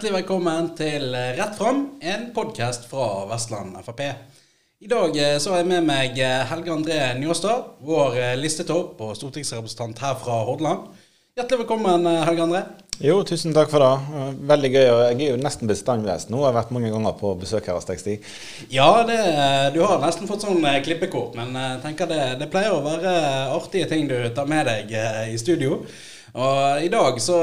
Hjertelig velkommen til Rett fram, en podkast fra Vestland Frp. I dag eh, så har jeg med meg eh, Helge André Njåstad, vår eh, listetopp og stortingsrepresentant her fra Hordaland. Hjertelig velkommen, Helge André. Jo, tusen takk for det. Veldig gøy. og Jeg er jo nesten bestandsgjest nå. Jeg har vært mange ganger på besøk her hos deg, Stig. Ja, det, du har nesten fått sånn klippekort, men jeg tenker det, det pleier å være artige ting du tar med deg i studio. Og i dag så,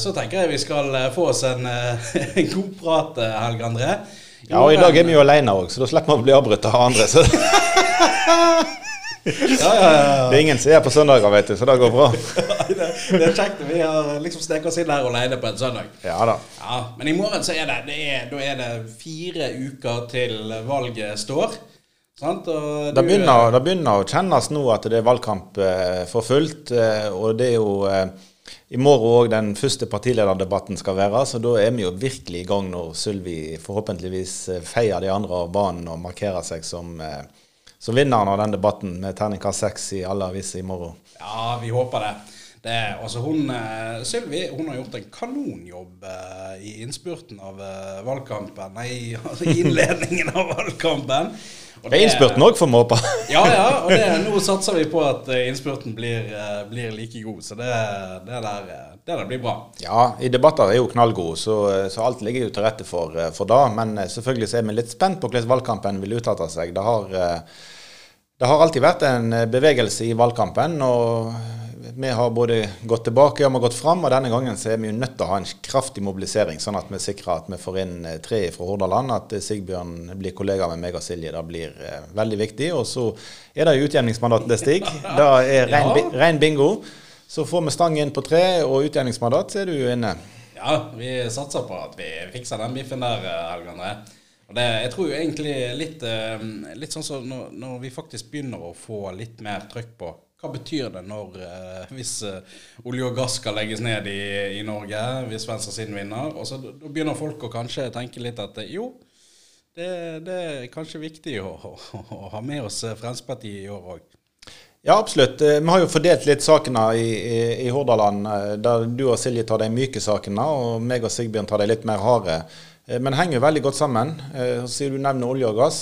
så, tenker jeg vi skal få oss en, en god prat, Helge André. ja, og i dag er vi jo alene òg, så da slipper vi å bli avbrutt av andre. Så. ja, ja, ja, Det er ingen som er på søndager, vet du, så det går bra. det, det, er kjekt. Vi har liksom sneket oss inn her alene på en søndag. Ja da. Ja, Men i morgen så er det, det er, da er det fire uker til valget står. Det, begynner, det, begynner, å kjennes nå at det er valgkamp eh, for fullt. Eh, og det er jo eh, i morgen òg den første partilederdebatten skal være. Så da er vi jo virkelig i gang når Sylvi forhåpentligvis eh, feier de andre av banen og markerer seg som, eh, som vinneren av den debatten med terningkast seks i alle aviser i morgen. Ja, vi håper det. Det, altså hun, uh, Sylvi hun har gjort en kanonjobb uh, i innspurten av valgkampen. Nei, altså innledningen av valgkampen. Og det er innspurten òg, vi håpe. ja, ja. Og det, nå satser vi på at innspurten blir, blir like god. Så det, det, der, det, der, blir bra. Ja, i debatter er jo knallgod, så, så alt ligger jo til rette for, for det. Men selvfølgelig så er vi litt spent på hvordan valgkampen vil uttale seg. Det har, det har alltid vært en bevegelse i valgkampen. og vi har både gått tilbake og gått fram, og denne gangen så er vi jo nødt til å ha en kraftig mobilisering, sånn at vi sikrer at vi får inn eh, tre fra Hordaland. At eh, Sigbjørn blir kollega med meg og Silje. Det blir eh, veldig viktig. Og så er det utjevningsmandat til Stig. Det er ren, ren bingo. Så får vi stang inn på tre og utjevningsmandat, så er du jo inne. Ja, vi satser på at vi fikser den biffen der, Helge André. Det, jeg tror jo egentlig litt, litt sånn som så når, når vi faktisk begynner å få litt mer trøkk på hva betyr det når, eh, hvis eh, olje og gass skal legges ned i, i Norge, hvis venstresiden vinner? Og så Da begynner folk å kanskje tenke litt at eh, jo, det, det er kanskje viktig å, å, å, ha med oss Fremskrittspartiet i år òg. Ja, absolutt. Vi har jo fordelt litt sakene i, i, i, Hordaland, der du og Silje tar de myke sakene, og meg og Sigbjørn tar de litt mer harde. Men det henger jo veldig godt sammen. Siden du nevner olje og gass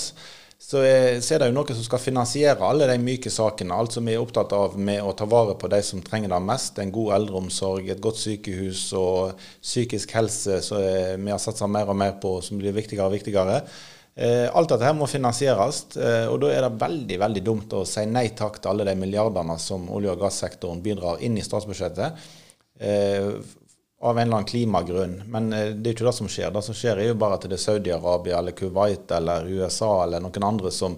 så er, det jo noe som skal finansiere alle de myke sakene. Alt som vi er opptatt av med å ta vare på de som trenger det mest. En god eldreomsorg, et godt sykehus og psykisk helse som vi har satsa mer og mer på, som blir viktigere og viktigere. Eh, alt dette her må finansieres, eh, og da er det veldig veldig dumt å si nei takk til alle de milliardene som olje- og gassektoren bidrar inn i statsbudsjettet. Eh, av en eller annen klimagrunn. Men eh, det er ikke det som skjer. Det som skjer, er jo bare at det er Saudi-Arabia eller Kuwait eller USA eller noen andre som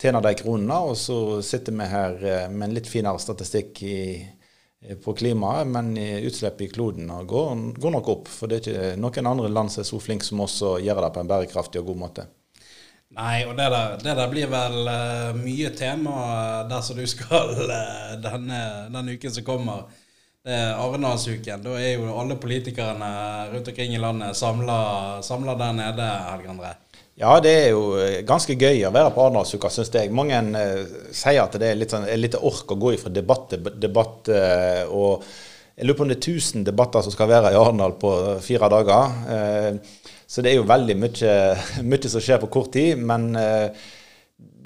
tjener de kronene, og så sitter vi her eh, med en litt finere statistikk i, eh, på klimaet, men utslippet i kloden går, går, nok opp. For det er ikke noen andre land som er så flinke som oss og gjør det på en bærekraftig og god måte. Nei, og det der, det der blir vel mye tema der som du skal denne, denne uken som kommer det er Arendalsuken. Da er jo alle politikerne rundt omkring i landet samla der nede, Helge André. Ja, det er jo eh, ganske gøy å være på Arendalsuka, syns jeg. Mange eh, sier at det er litt, sånn, litt ork å gå fra debatt til debatt. Eh, og jeg lurer på om det er 1000 debatter som skal være i Arendal på fire dager. Eh, så det er jo veldig mye, mye, som skjer på kort tid. Men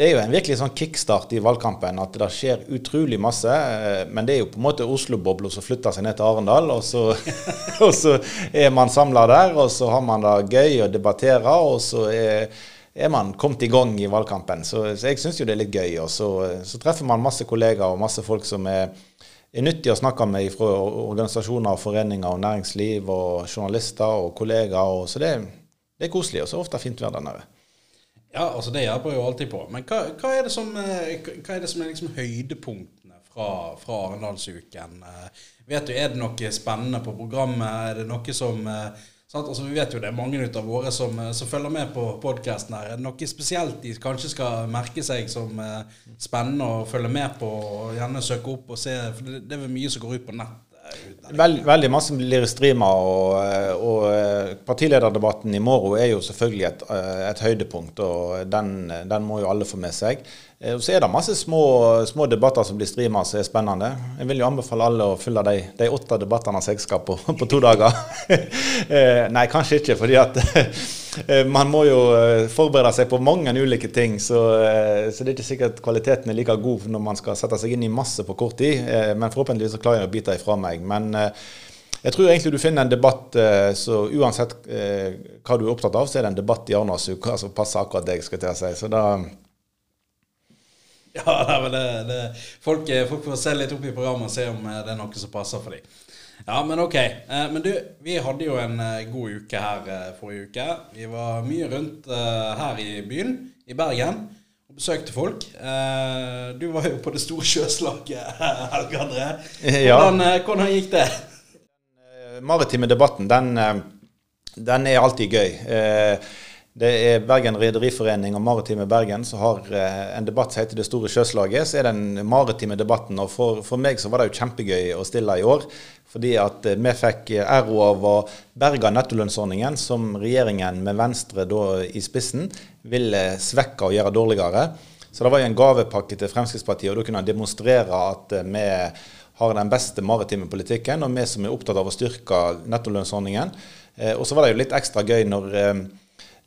det er jo en virkelig sånn kickstart i valgkampen. At det skjer utrolig masse. Eh, men det er jo på en måte Oslo-bobla som flytter seg ned til Arendal. Og så, og så er man samla der, og så har man det gøy og debatterer. Og så er, er man kommet i gang i valgkampen. Så, så jeg syns jo det er litt gøy. Og så, så, treffer man masse kollegaer og masse folk som er, er nyttige å snakke med fra organisasjoner, og foreninger og næringsliv og journalister og kollegaer. Og, så det, det er koselig. Og så ofte fint vær der nede. Ja, altså det hjelper jo alltid på. Men hva, hva er det som, eh, hva er, det som er liksom høydepunktene fra, fra Arendalsuken? Eh, vet du, Er det noe spennende på programmet? Er det noe som eh, altså Vi vet jo det er mange av våre som, som følger med på podkasten her. Er det noe spesielt de kanskje skal merke seg som spennende å følge med på, og gjerne søke opp og se? For det, det er vel mye som går ut på nett Veld, veldig masse blir streama, og, og, partilederdebatten i morgen er jo selvfølgelig et, et høydepunkt. og den, den, må jo alle få med seg. Og Så er det masse små, små debatter som blir streama som er spennende. Jeg vil jo anbefale alle å følge de, de åtte debattene som jeg skal på, på to dager. Nei, kanskje ikke, fordi at man må jo forberede seg på mange ulike ting. Så, så det er ikke sikkert kvaliteten er like god når man skal sette seg inn i masse på kort tid. Men forhåpentligvis så klarer jeg å bite ifra meg. Men jeg tror egentlig du finner en debatt så uansett hva du er opptatt av, så er det en debatt i Arendalsuka som passer akkurat deg. skal jeg si. Så da Ja, det, det, folk, eh, folk, får se litt opp i programmet og se om eh, det er noe som passer for dem. Ja, men ok. Eh, men du, vi hadde jo en god uke her forrige uke. Vi var mye rundt her i byen, i Bergen, og besøkte folk. Du var jo på det store sjøslaget, Helge André. Hvordan, ja. hvordan gikk det? Den maritime debatten, den, den er alltid gøy. Det er Bergen Rederiforening og Maritime Bergen som har eh, en debatt som heter Det store sjøslaget. Så er den maritime debatten. Og for, for, meg så var det jo kjempegøy å stille i år. Fordi at eh, vi fikk æro av å berge nettolønnsordningen, som regjeringen med Venstre da i spissen ville svekke og gjøre dårligere. Så det var jo en gavepakke til Fremskrittspartiet, og da kunne han demonstrere at eh, vi har den beste maritime politikken, og vi som er opptatt av å styrke nettolønnsordningen. Og så var det jo litt ekstra gøy når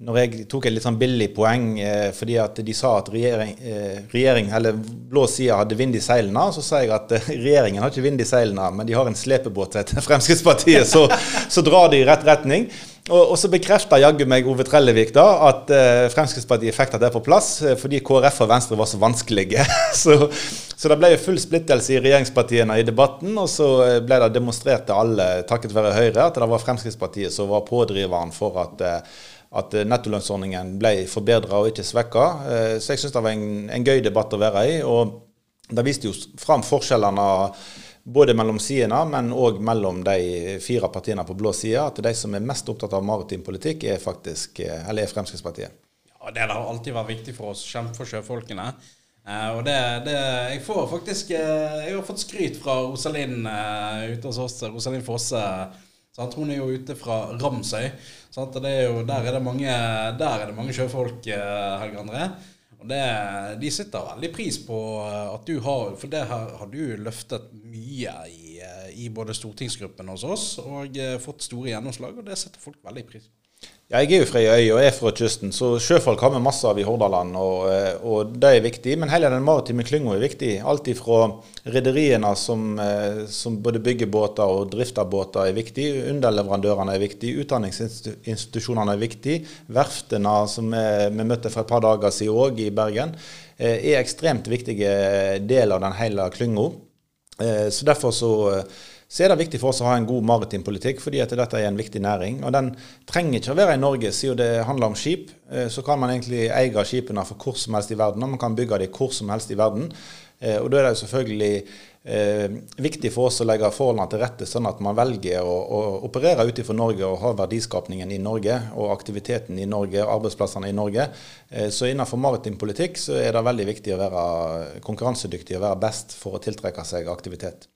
når jeg tok et litt sånn billig poeng eh, fordi at de sa at regjering, eh, regjering eller blå side hadde vind i seilene, så sa jeg at eh, regjeringen har ikke vind i seilene, men de har en slepebåt til Fremskrittspartiet, så, så drar de i rett retning. Og, og så bekrefta jaggu meg Ove Trellevik da at eh, Fremskrittspartiet fikk det på plass eh, fordi KrF og Venstre var så vanskelige. så, så, det ble jo full splittelse i regjeringspartiene i debatten, og så eh, ble det demonstrert til alle, takket være Høyre, at det var Fremskrittspartiet som var pådriveren for at at eh, nettolønnsordningen ble forbedra og ikke svekka. Eh, så jeg syns det var en, en, gøy debatt å være i. og Det viste jo fram forskjellene både mellom sidene, men òg mellom de fire partiene på blå side. At de som er mest opptatt av maritim politikk, er faktisk, eh, eller er Fremskrittspartiet. Ja, Det har alltid vært viktig for oss kjempe for sjøfolkene. Uh, og det, det, Jeg får faktisk uh, Jeg har fått skryt fra Rosalind uh, ute hos oss, Rosalind Fosse. Sant? Hun er jo ute fra Ramsøy. Er jo, der, er mange, der, er det mange, sjøfolk, eh, Helge André. Og det, de sitter veldig pris på eh, at du har For det her har du løftet mye i, eh, i både stortingsgruppen hos oss og fått store gjennomslag, og det setter folk veldig pris på. Ja, jeg er jo fra ei øy og er fra kysten, så sjøfolk har vi masse av i Hordaland. Og, eh, og, det er viktig. Men hele den maritime klynga er viktig. Alt ifra rederiene som, eh, som, både bygger båter og drifter båter er viktig. Underleverandørene er viktig. Utdanningsinstitusjonene er viktig. Verftene som vi, møtte for et par dager siden òg i Bergen, eh, er ekstremt viktige deler av den hele klynga. Så derfor så så er det viktig for oss å ha en god maritim politikk, fordi at dette er en viktig næring. Og den trenger ikke å være i Norge, siden det handler om skip. Eh, så kan man egentlig eie skipene for hvor som helst i verden, og man kan bygge dem hvor som helst i verden. Eh, og da er det jo selvfølgelig eh, viktig for oss å legge forholdene til rette, sånn at man velger å, å operere ut fra Norge og ha verdiskapningen i Norge og aktiviteten i Norge, og arbeidsplassene i Norge. Eh, så innenfor maritim politikk så er det veldig viktig å være konkurransedyktig og være best for å tiltrekke seg aktivitet.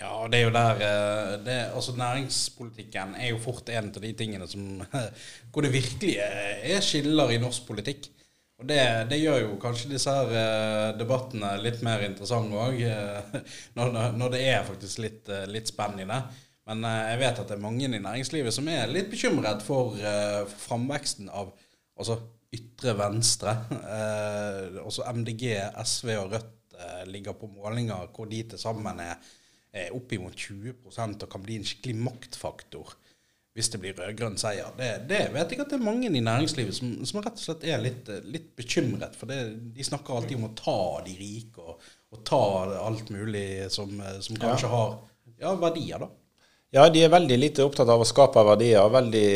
Ja, det er jo der eh, det, altså Næringspolitikken er jo fort en av de tingene som hvor det virkelig er skiller i norsk politikk. Og det, det gjør jo kanskje disse her eh, debattene litt mer interessante òg, eh, når, når, det er faktisk litt, litt spenn i det. Men jeg vet at det er mange i næringslivet som er litt bekymret for, for framveksten av altså ytre venstre. også MDG, SV og Rødt ligger på målinger hvor de til sammen er eh, oppimot 20 og kan bli en skikkelig maktfaktor hvis det blir rød-grønn seier. Det, det, vet jeg at det er mange i næringslivet som, som rett og slett er litt, litt bekymret. For det, de snakker alltid om å ta de rike og, og ta alt mulig som, som kanskje ja. har ja, verdier, da. Ja, de er veldig lite opptatt av å skape verdier. Veldig,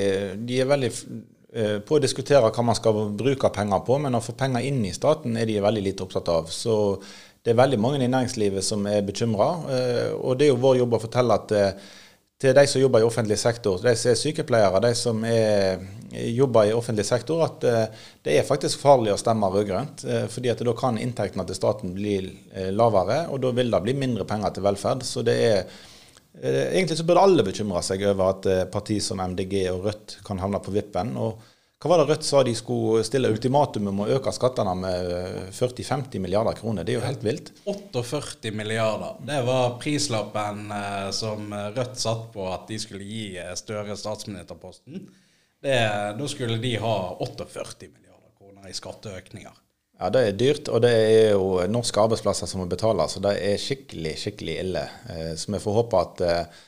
de er veldig eh, på å diskutere hva man skal bruke penger på, men å få penger inn i staten er de veldig lite opptatt av. Så det er veldig mange i næringslivet som er bekymra. Eh, og det er jo vår jobb å fortelle at eh, til de som jobber i offentlig sektor, de som er sykepleiere, de som er, jobber i offentlig sektor, at eh, det er faktisk farlig å stemme rød-grønt. fordi at da kan inntektene til staten bli lavere, og da vil det bli mindre penger til velferd. Så det er Eh, egentlig så burde alle bekymre seg over at partier som MDG og Rødt kan havne på vippen. og hva var det Rødt sa de skulle stille ultimatum om å øke skattene med 40-50 milliarder kroner? Det er jo helt vilt. 48 milliarder. Det var prislappen eh, som Rødt satt på at de skulle gi Støre statsministerposten. Det, da skulle de ha 48 milliarder kroner i skatteøkninger. Ja, det er dyrt, og det er jo norske arbeidsplasser som må betale. Så det er skikkelig, skikkelig ille. Eh, så vi får håpe at, eh,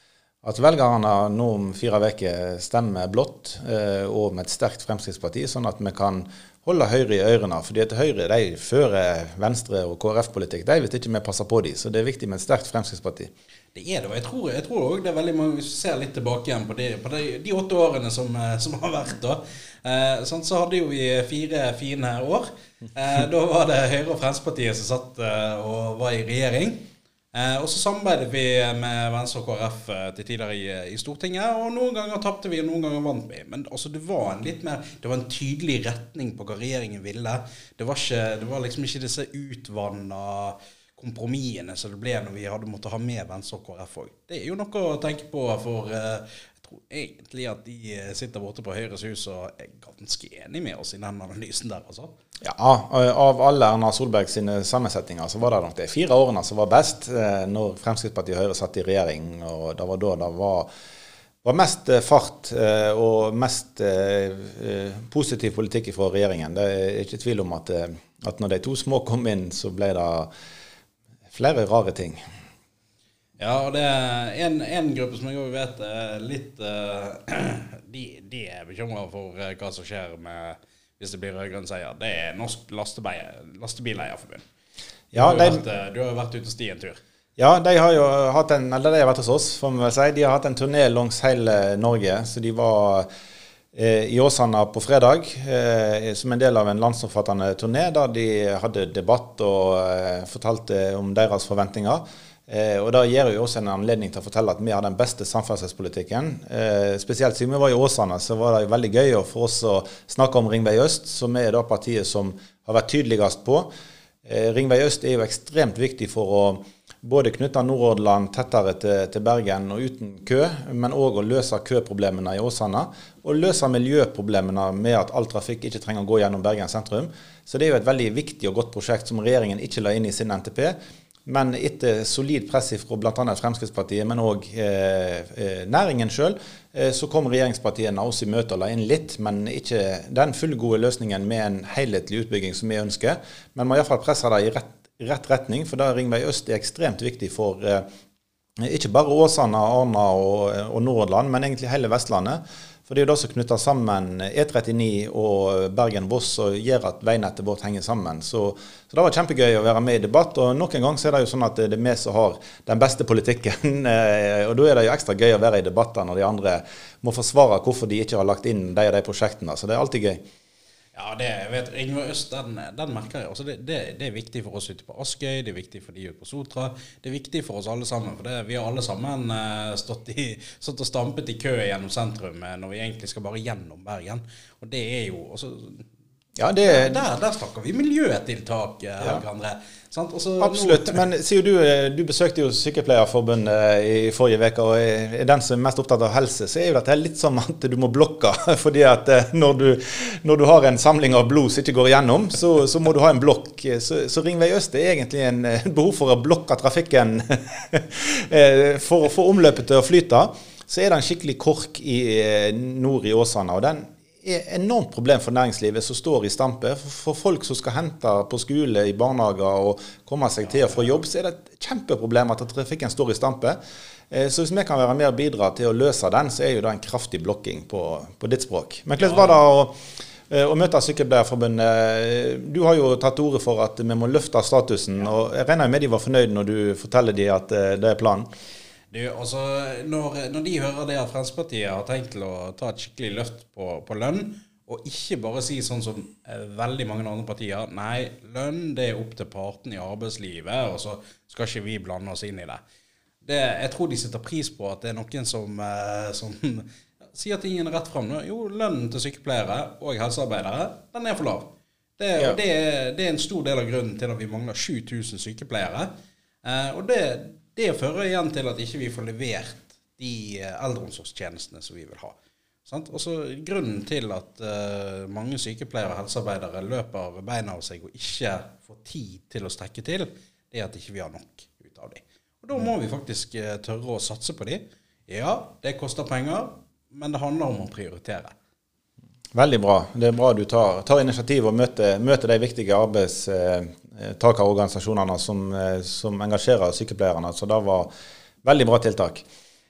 at velgerne nå om fire uker stemmer blått eh, og med et sterkt Fremskrittsparti, sånn at vi kan holde Høyre i ørene. fordi at Høyre de fører Venstre- og KrF-politikk de hvis ikke vi passer på dem. Så det er viktig med et sterkt Fremskrittsparti. Det er det, og jeg tror, jeg tror også det er veldig mange Hvis vi ser litt tilbake igjen på de, på de, de åtte årene som, som, har vært, da, eh, sånn, så hadde jo vi fire fine år. Eh, da var det Høyre og Fremskrittspartiet som satt eh, og var i regjering. Eh, og så samarbeidet vi med Venstre og KrF eh, til tider i, i, Stortinget. Og noen ganger tapte vi, og noen ganger vant vi. Men altså, det var en litt mer Det var en tydelig retning på hva regjeringen ville. Det var, ikke, det var liksom ikke disse utvanna kompromissene som det ble når vi hadde måttet ha med Venstre og KrF òg. Det er jo noe å tenke på for eh, tror egentlig at de eh, sitter borte på Høyres hus og er ganske enig med oss i den analysen der. altså. Ja, Av alle Erna Solberg sine sammensetninger så var det nok de fire årene som var best, eh, når Fremskrittspartiet og Høyre satt i regjering. og Det var da det var, var mest eh, fart og mest positiv politikk fra regjeringen. Det er ikke tvil om at, at når de to små kom inn, så ble det flere rare ting. Ja, og det er en, en gruppe som jeg òg vet er litt de, de, er bekymra for hva som skjer med, hvis det blir rød-grønn seier. Det er Norsk Lastebileierforbund. Ja, du, har de, vært, uh, du har jo vært ute og sti en tur. Ja, de har jo hatt en, eller de har vært hos oss, får vi vel si. De har hatt en turné langs hele Norge. Så de var i Åsane på fredag som en del av en landsomfattende turné der de hadde debatt og fortalte om deres forventninger. Eh, og Det gir jo også en anledning til å fortelle at vi har den beste samferdselspolitikken. Eh, spesielt siden vi var i Åsane, så var det veldig gøy for oss å snakke om Ringvei øst, som er da partiet som har vært tydeligst på. Eh, Ringvei øst er jo ekstremt viktig for å både knytte Nordhordland tettere til, til, Bergen og uten kø, men òg å løse køproblemene i Åsane. Og løse miljøproblemene med at all trafikk ikke trenger å gå gjennom Bergen sentrum. Så det er jo et veldig viktig og godt prosjekt som regjeringen ikke la inn i sin NTP. Men etter solid press fra bl.a. Fremskrittspartiet, men òg eh, eh, næringen sjøl, eh, så kom regjeringspartiene oss i møte og la inn litt, men ikke den fullgode løsningen med en helhetlig utbygging som vi ønsker. Men må iallfall presse det i rett, rett, retning, for da Ringvei øst er ekstremt viktig for eh, ikke bare Åsane, Arna og, og Nordland, men egentlig hele Vestlandet. For det er jo det som knytter sammen E39 og Bergen-Voss og gjør at veinettet vårt henger sammen. Så, så, det var kjempegøy å være med i debatt. Og nok en gang så er det jo sånn at det er vi som har den beste politikken. og da er det jo ekstra gøy å være i debatter når de andre må forsvare hvorfor de ikke har lagt inn de og de prosjektene. Så det er alltid gøy. Ja, det vet Yngve Øst, den, den, merker jeg. Altså det, det, det, er viktig for oss ute på Askøy, det er viktig for de ute på Sotra. Det er viktig for oss alle sammen. For det, vi har alle sammen uh, stått, i, stått, og stampet i kø gjennom sentrum uh, når vi egentlig skal bare gjennom Bergen. Og det er jo også, ja, det, der, der, snakker vi miljøtiltak, uh, ja. Også, Absolutt. Men sier du, eh, du besøkte jo Sykepleierforbundet eh, i forrige uke, og er den som er mest opptatt av helse, så er jo dette litt som at du må blokke. fordi at eh, når du, når du har en samling av blod som ikke går igjennom, så, så må du ha en blokk. Så, så Ringvei øst er egentlig en behov for å blokke trafikken for å få omløpet til å flyte. Så er det en skikkelig kork i nord i Åsane. og den er et enormt problem for næringslivet som står i stampe. For folk som skal hente på skole, i barnehager og komme seg til og fra jobb, så er det et kjempeproblem at trafikken står i stampe. Eh, så hvis vi kan være med og bidra til å løse den, så er jo det en kraftig blokking på, på ditt språk. Men hvordan var det å, eh, å møte Sykepleierforbundet? Du har jo tatt til orde for at vi må løfte statusen. og Jeg regner med de var fornøyd når du forteller dem at eh, det er planen? Du, altså, når, når, de hører det at Fremskrittspartiet har tenkt til å ta et skikkelig løft på, på lønn, og ikke bare si sånn som eh, veldig mange andre partier Nei, lønn det er opp til partene i arbeidslivet, og så skal ikke vi blande oss inn i det. det jeg tror de setter pris på at det er noen som, eh, som sier tingene rett fram. Jo, lønnen til sykepleiere og helsearbeidere, den er for lav. Det, ja. det, det, er en stor del av grunnen til at vi mangler 7000 sykepleiere. Eh, og det, det fører igjen til at ikke vi får levert de eh, eldreomsorgstjenestene som vi vil ha. Også grunnen til at uh, mange sykepleiere og helsearbeidere løper beina av seg og ikke får tid til å strekke til, det er at ikke vi har nok ut av dem. Da må vi faktisk uh, tørre å satse på dem. Ja, det koster penger, men det handler om å prioritere. Veldig bra. Det er bra du tar, tar initiativ og møter, møter de viktige arbeidstakerorganisasjonene som, som engasjerer sykepleierne. Så det var veldig bra tiltak.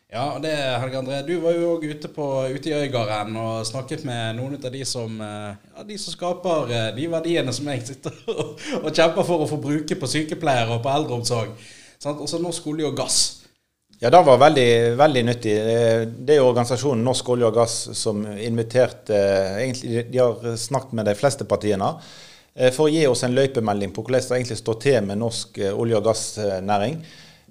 Ja, og det, Helge André, du var jo òg ute, ute, i Øygarden og snakket med noen av de som, eh, ja, de som skaper eh, de verdiene som jeg sitter og, og kjemper for å få bruke på sykepleiere og på eldreomsorg. Også Norsk olje og gass. Ja, det var veldig, veldig nyttig. Det er jo organisasjonen Norsk olje og gass som inviterte egentlig, De har snakket med de fleste partiene eh, for å gi oss en løypemelding på hvordan det egentlig står til med norsk olje- og gassnæring.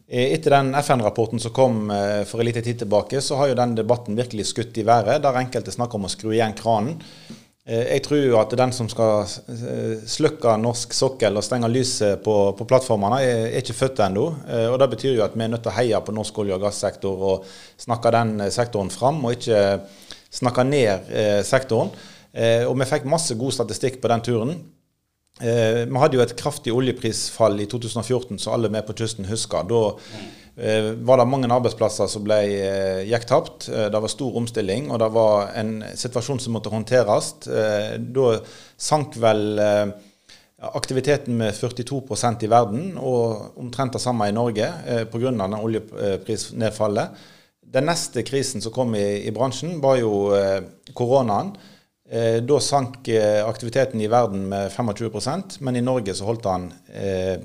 Eh, etter den FN-rapporten som kom eh, for en liten tid tilbake, så har jo den debatten virkelig skutt i været, der enkelte snakker om å skru igjen kranen. Eh, jeg tror at den som skal slukke norsk sokkel og stenge lyset på, på plattformene, er ikke født ennå. Og det betyr jo at vi er nødt til å heie på norsk olje- og gassektor og snakke den sektoren fram, og ikke snakke ned sektoren. Og vi fikk masse god statistikk på den turen. Eh, vi hadde jo et kraftig oljeprisfall i 2014, som alle med på kysten husker. Da eh, var det mange arbeidsplasser som ble, eh, gikk tapt. Eh, det var stor omstilling, og det var en situasjon som måtte håndteres. Eh, da sank vel eh, aktiviteten med 42% i verden, og omtrent det samme i Norge eh, pga. oljeprisnedfallet. Den neste krisen som kom i, i bransjen, var jo koronaen. Eh, da sank eh, aktiviteten i verden med 25% men i Norge så holdt han, eh,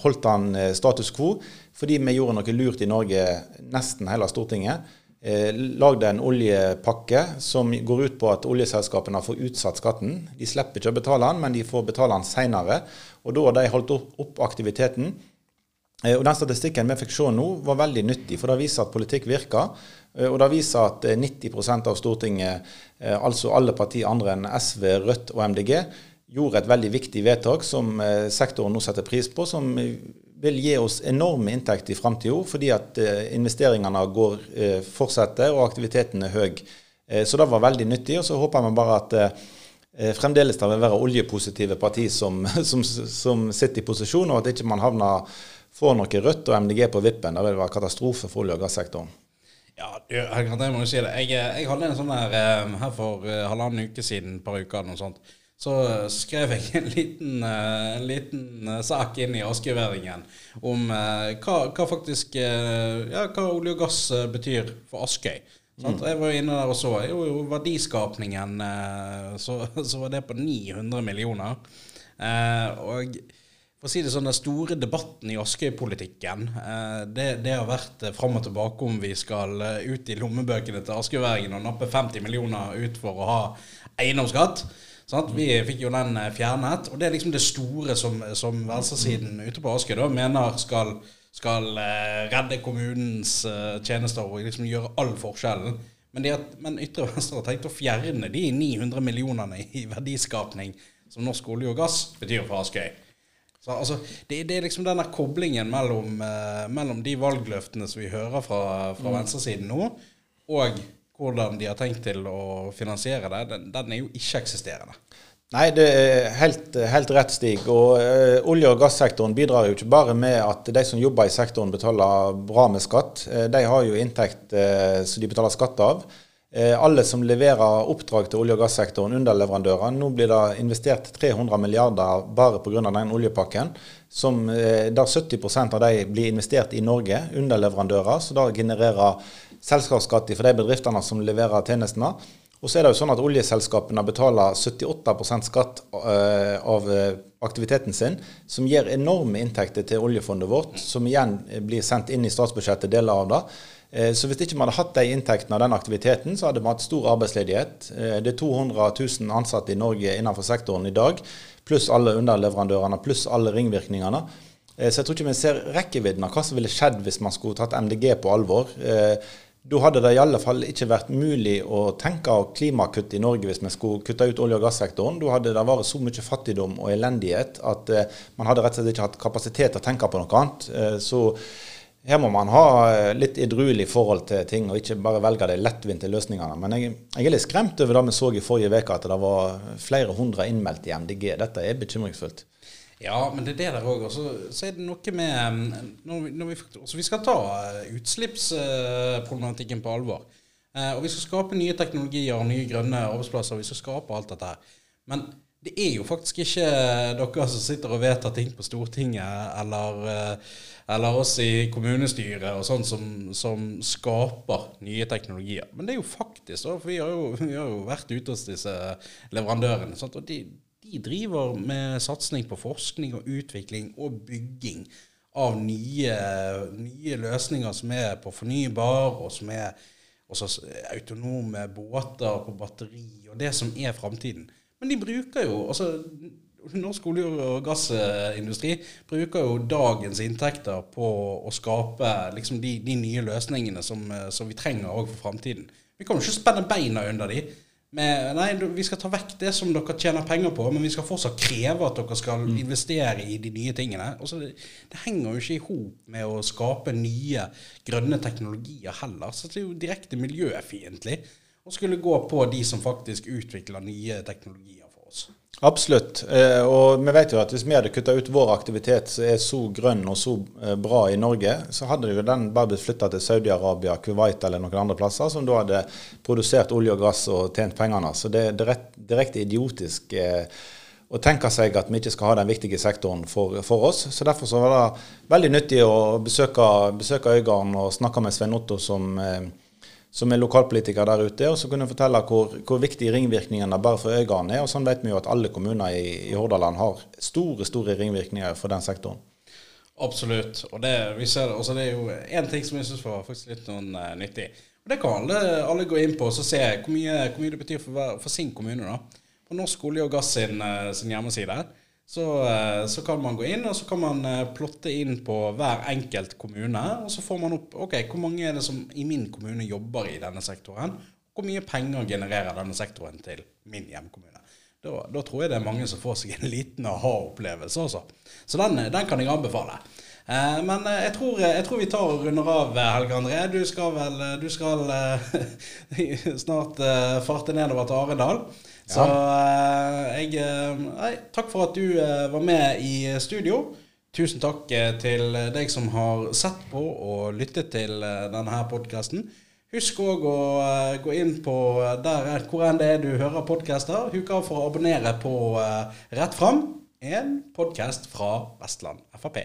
holdt han status quo fordi vi gjorde noe lurt i Norge, nesten hele Stortinget. Lagde en oljepakke som går ut på at oljeselskapene får utsatt skatten. De slipper ikke å betale den, men de får betale den senere. Og da har de holdt opp aktiviteten. Og Den statistikken vi fikk se nå, var veldig nyttig, for det viser at politikk virker. Eh, og Det viser at 90 eh, av Stortinget, eh, altså alle partier andre enn SV, Rødt og MDG, gjorde et veldig viktig vedtak som sektoren nå setter pris på, som vil gi oss enorme inntekter i framtida, fordi at investeringene går, fortsetter og aktiviteten er høy. Så det var veldig nyttig. og Så håper vi bare at fremdeles det vil være oljepositive partier som, som, som, sitter i posisjon, og at ikke man havner får noe Rødt og MDG på vippen. Det vil være katastrofe for olje- og gassektoren. Ja, jeg, jeg må jo si det. Jeg, jeg hadde en sånn her eh, her for uh, halvannen uke siden, et par uker noe sånt. Så skrev jeg en liten, en liten sak inn i Askeværingen om hva, hva, faktisk ja, hva olje og gass betyr for Askøy. Mm. Jeg var inne der og så. Jo, jo verdiskapningen så, så, var det på 900 millioner. og for å si det sånn, Den store debatten i Askøy-politikken eh, det, det, har vært eh, fram og tilbake om vi skal eh, ut i lommebøkene til askøyværingen og nappe 50 millioner ut for å ha eiendomsskatt. Sånn Vi fikk jo den fjernet. Og det er liksom det store som, som venstresiden ute på Askøy mener skal, skal redde kommunens tjenester og liksom gjøre all forskjellen. Men, men Ytre Venstre har tenkt å fjerne de 900 millionene i verdiskapning som norsk olje og gass betyr for Askøy. Så, altså, det, det, er liksom denne koblingen mellom, eh, mellom de valgløftene som vi hører fra, fra mm. venstresiden nå, og hvordan de har tenkt til å finansiere det, den, den er jo ikke-eksisterende. Nei, det er helt, helt rett, Stig. Og ø, Olje- og gassektoren bidrar jo ikke bare med at de som jobber i sektoren betaler bra med skatt. Uh, de har jo inntekt ø, som de betaler skatt av. Eh, alle som leverer oppdrag til olje- og gassektoren, underleverandører. Nå blir det investert 300 milliarder bare pga. den oljepakken. Som, eh, der 70% av de blir investert i Norge, underleverandører. Så det genererer selskapsskatt for de bedriftene som leverer tjenestene. Og så er det jo sånn at Oljeselskapene betaler 78% skatt eh, av aktiviteten sin, som gir enorme inntekter til oljefondet vårt, som igjen blir sendt inn i statsbudsjettet, deler av det. Eh, så hvis ikke vi hadde hatt de inntektene av den aktiviteten, så hadde vi hatt stor arbeidsledighet. Eh, det er 200 000 ansatte i Norge innenfor sektoren i dag, pluss alle underleverandørene, pluss alle ringvirkningene. Eh, så jeg tror ikke vi ser rekkevidden av hva som ville skjedd hvis man skulle tatt MDG på alvor. Da hadde det i alle fall ikke vært mulig å tenke av klimakutt i Norge hvis vi skulle kutte ut olje- og gassektoren. Da hadde det vært så mye fattigdom og elendighet at man hadde rett og slett ikke hatt kapasitet til å tenke på noe annet. Så her må man ha eh, litt edruelig forhold til ting, og ikke bare velge de lettvinte løsningene. Men jeg, jeg, er litt skremt over det vi så i forrige uke, at det var flere hundre innmeldt i MDG. Dette er bekymringsfullt. Ja, men det er det der òg. Så, så er det noe med mm, når vi, når vi, altså vi skal ta eh, utslippsproblematikken på alvor. Eh, og vi skal skape nye teknologier og nye grønne arbeidsplasser. Vi skal skape alt dette her. Men det er jo faktisk ikke dere som sitter og vedtar ting på Stortinget, eller, eh, eller oss i kommunestyret og sånn som, som, skaper nye teknologier. Men det er jo faktisk, for vi har jo, vi har jo vært ute hos disse leverandørene. Sant? og de, de driver med satsing på forskning og utvikling og bygging av nye, nye løsninger som er på fornybar, og som er også autonome båter på batteri, og det som er framtiden. Men de bruker jo altså Norsk olje- og gassindustri bruker jo dagens inntekter på å skape liksom, de, de, nye løsningene som, som vi trenger òg for framtiden. Vi kan jo ikke spenne beina under de. Med, nei, vi skal ta vekk det som dere tjener penger på, men vi skal fortsatt kreve at dere skal mm. investere i de nye tingene. Altså, det, det, henger jo ikke i hop med å skape nye grønne teknologier heller. Så det er jo direkte miljøfiendtlig og skulle gå på de som faktisk utvikler nye teknologier for oss. Absolutt. Eh, og vi vet jo at hvis vi hadde kutta ut vår aktivitet som er så grønn og så eh, bra i Norge, så hadde jo den bare blitt flytta til Saudi-Arabia, Kuwait eller noen andre plasser, som da hadde produsert olje og gass og tjent pengene. Så det er direkte idiotisk eh, å tenke seg at vi ikke skal ha den viktige sektoren for, for oss. Så Derfor så var det veldig nyttig å besøke, besøke Øygarden og snakke med Svein Otto, som som er lokalpolitiker der ute, og så kunne fortelle hvor, hvor viktig ringvirkningene bare for Øygarden er. og Sånn vet vi jo at alle kommuner i, i Hordaland har store store ringvirkninger for den sektoren. Absolutt. Og det, vi ser, også det er jo én ting som jeg syns var faktisk litt noen, uh, nyttig. Og Det kan alle, alle, gå inn på og se hvor mye, hvor mye det betyr for, for, sin kommune. da. På Norsk olje og gass sin, uh, sin hjemmeside så, eh, så, kan man gå inn og så kan man eh, plotte inn på hver enkelt kommune. Og så får man opp ok, hvor mange er det som i min kommune jobber i denne sektoren. Hvor mye penger genererer denne sektoren til min hjemkommune. Da, da tror jeg det er mange som får seg en liten aha-opplevelse også. Så den, den, kan jeg anbefale. Eh, men eh, jeg tror, jeg tror, vi tar og runder av, Helge André. Du skal vel du skal, eh, snart eh, farte nedover til Arendal. Så uh, jeg eh, nei, Takk for at du uh, var med i studio. Tusen takk til deg som har sett på og lyttet til denne her podkasten. Husk òg å gå inn på der hvor enn det er du hører podkaster. Huk av for å abonnere på Rett fram, en podkast fra Vestland Frp.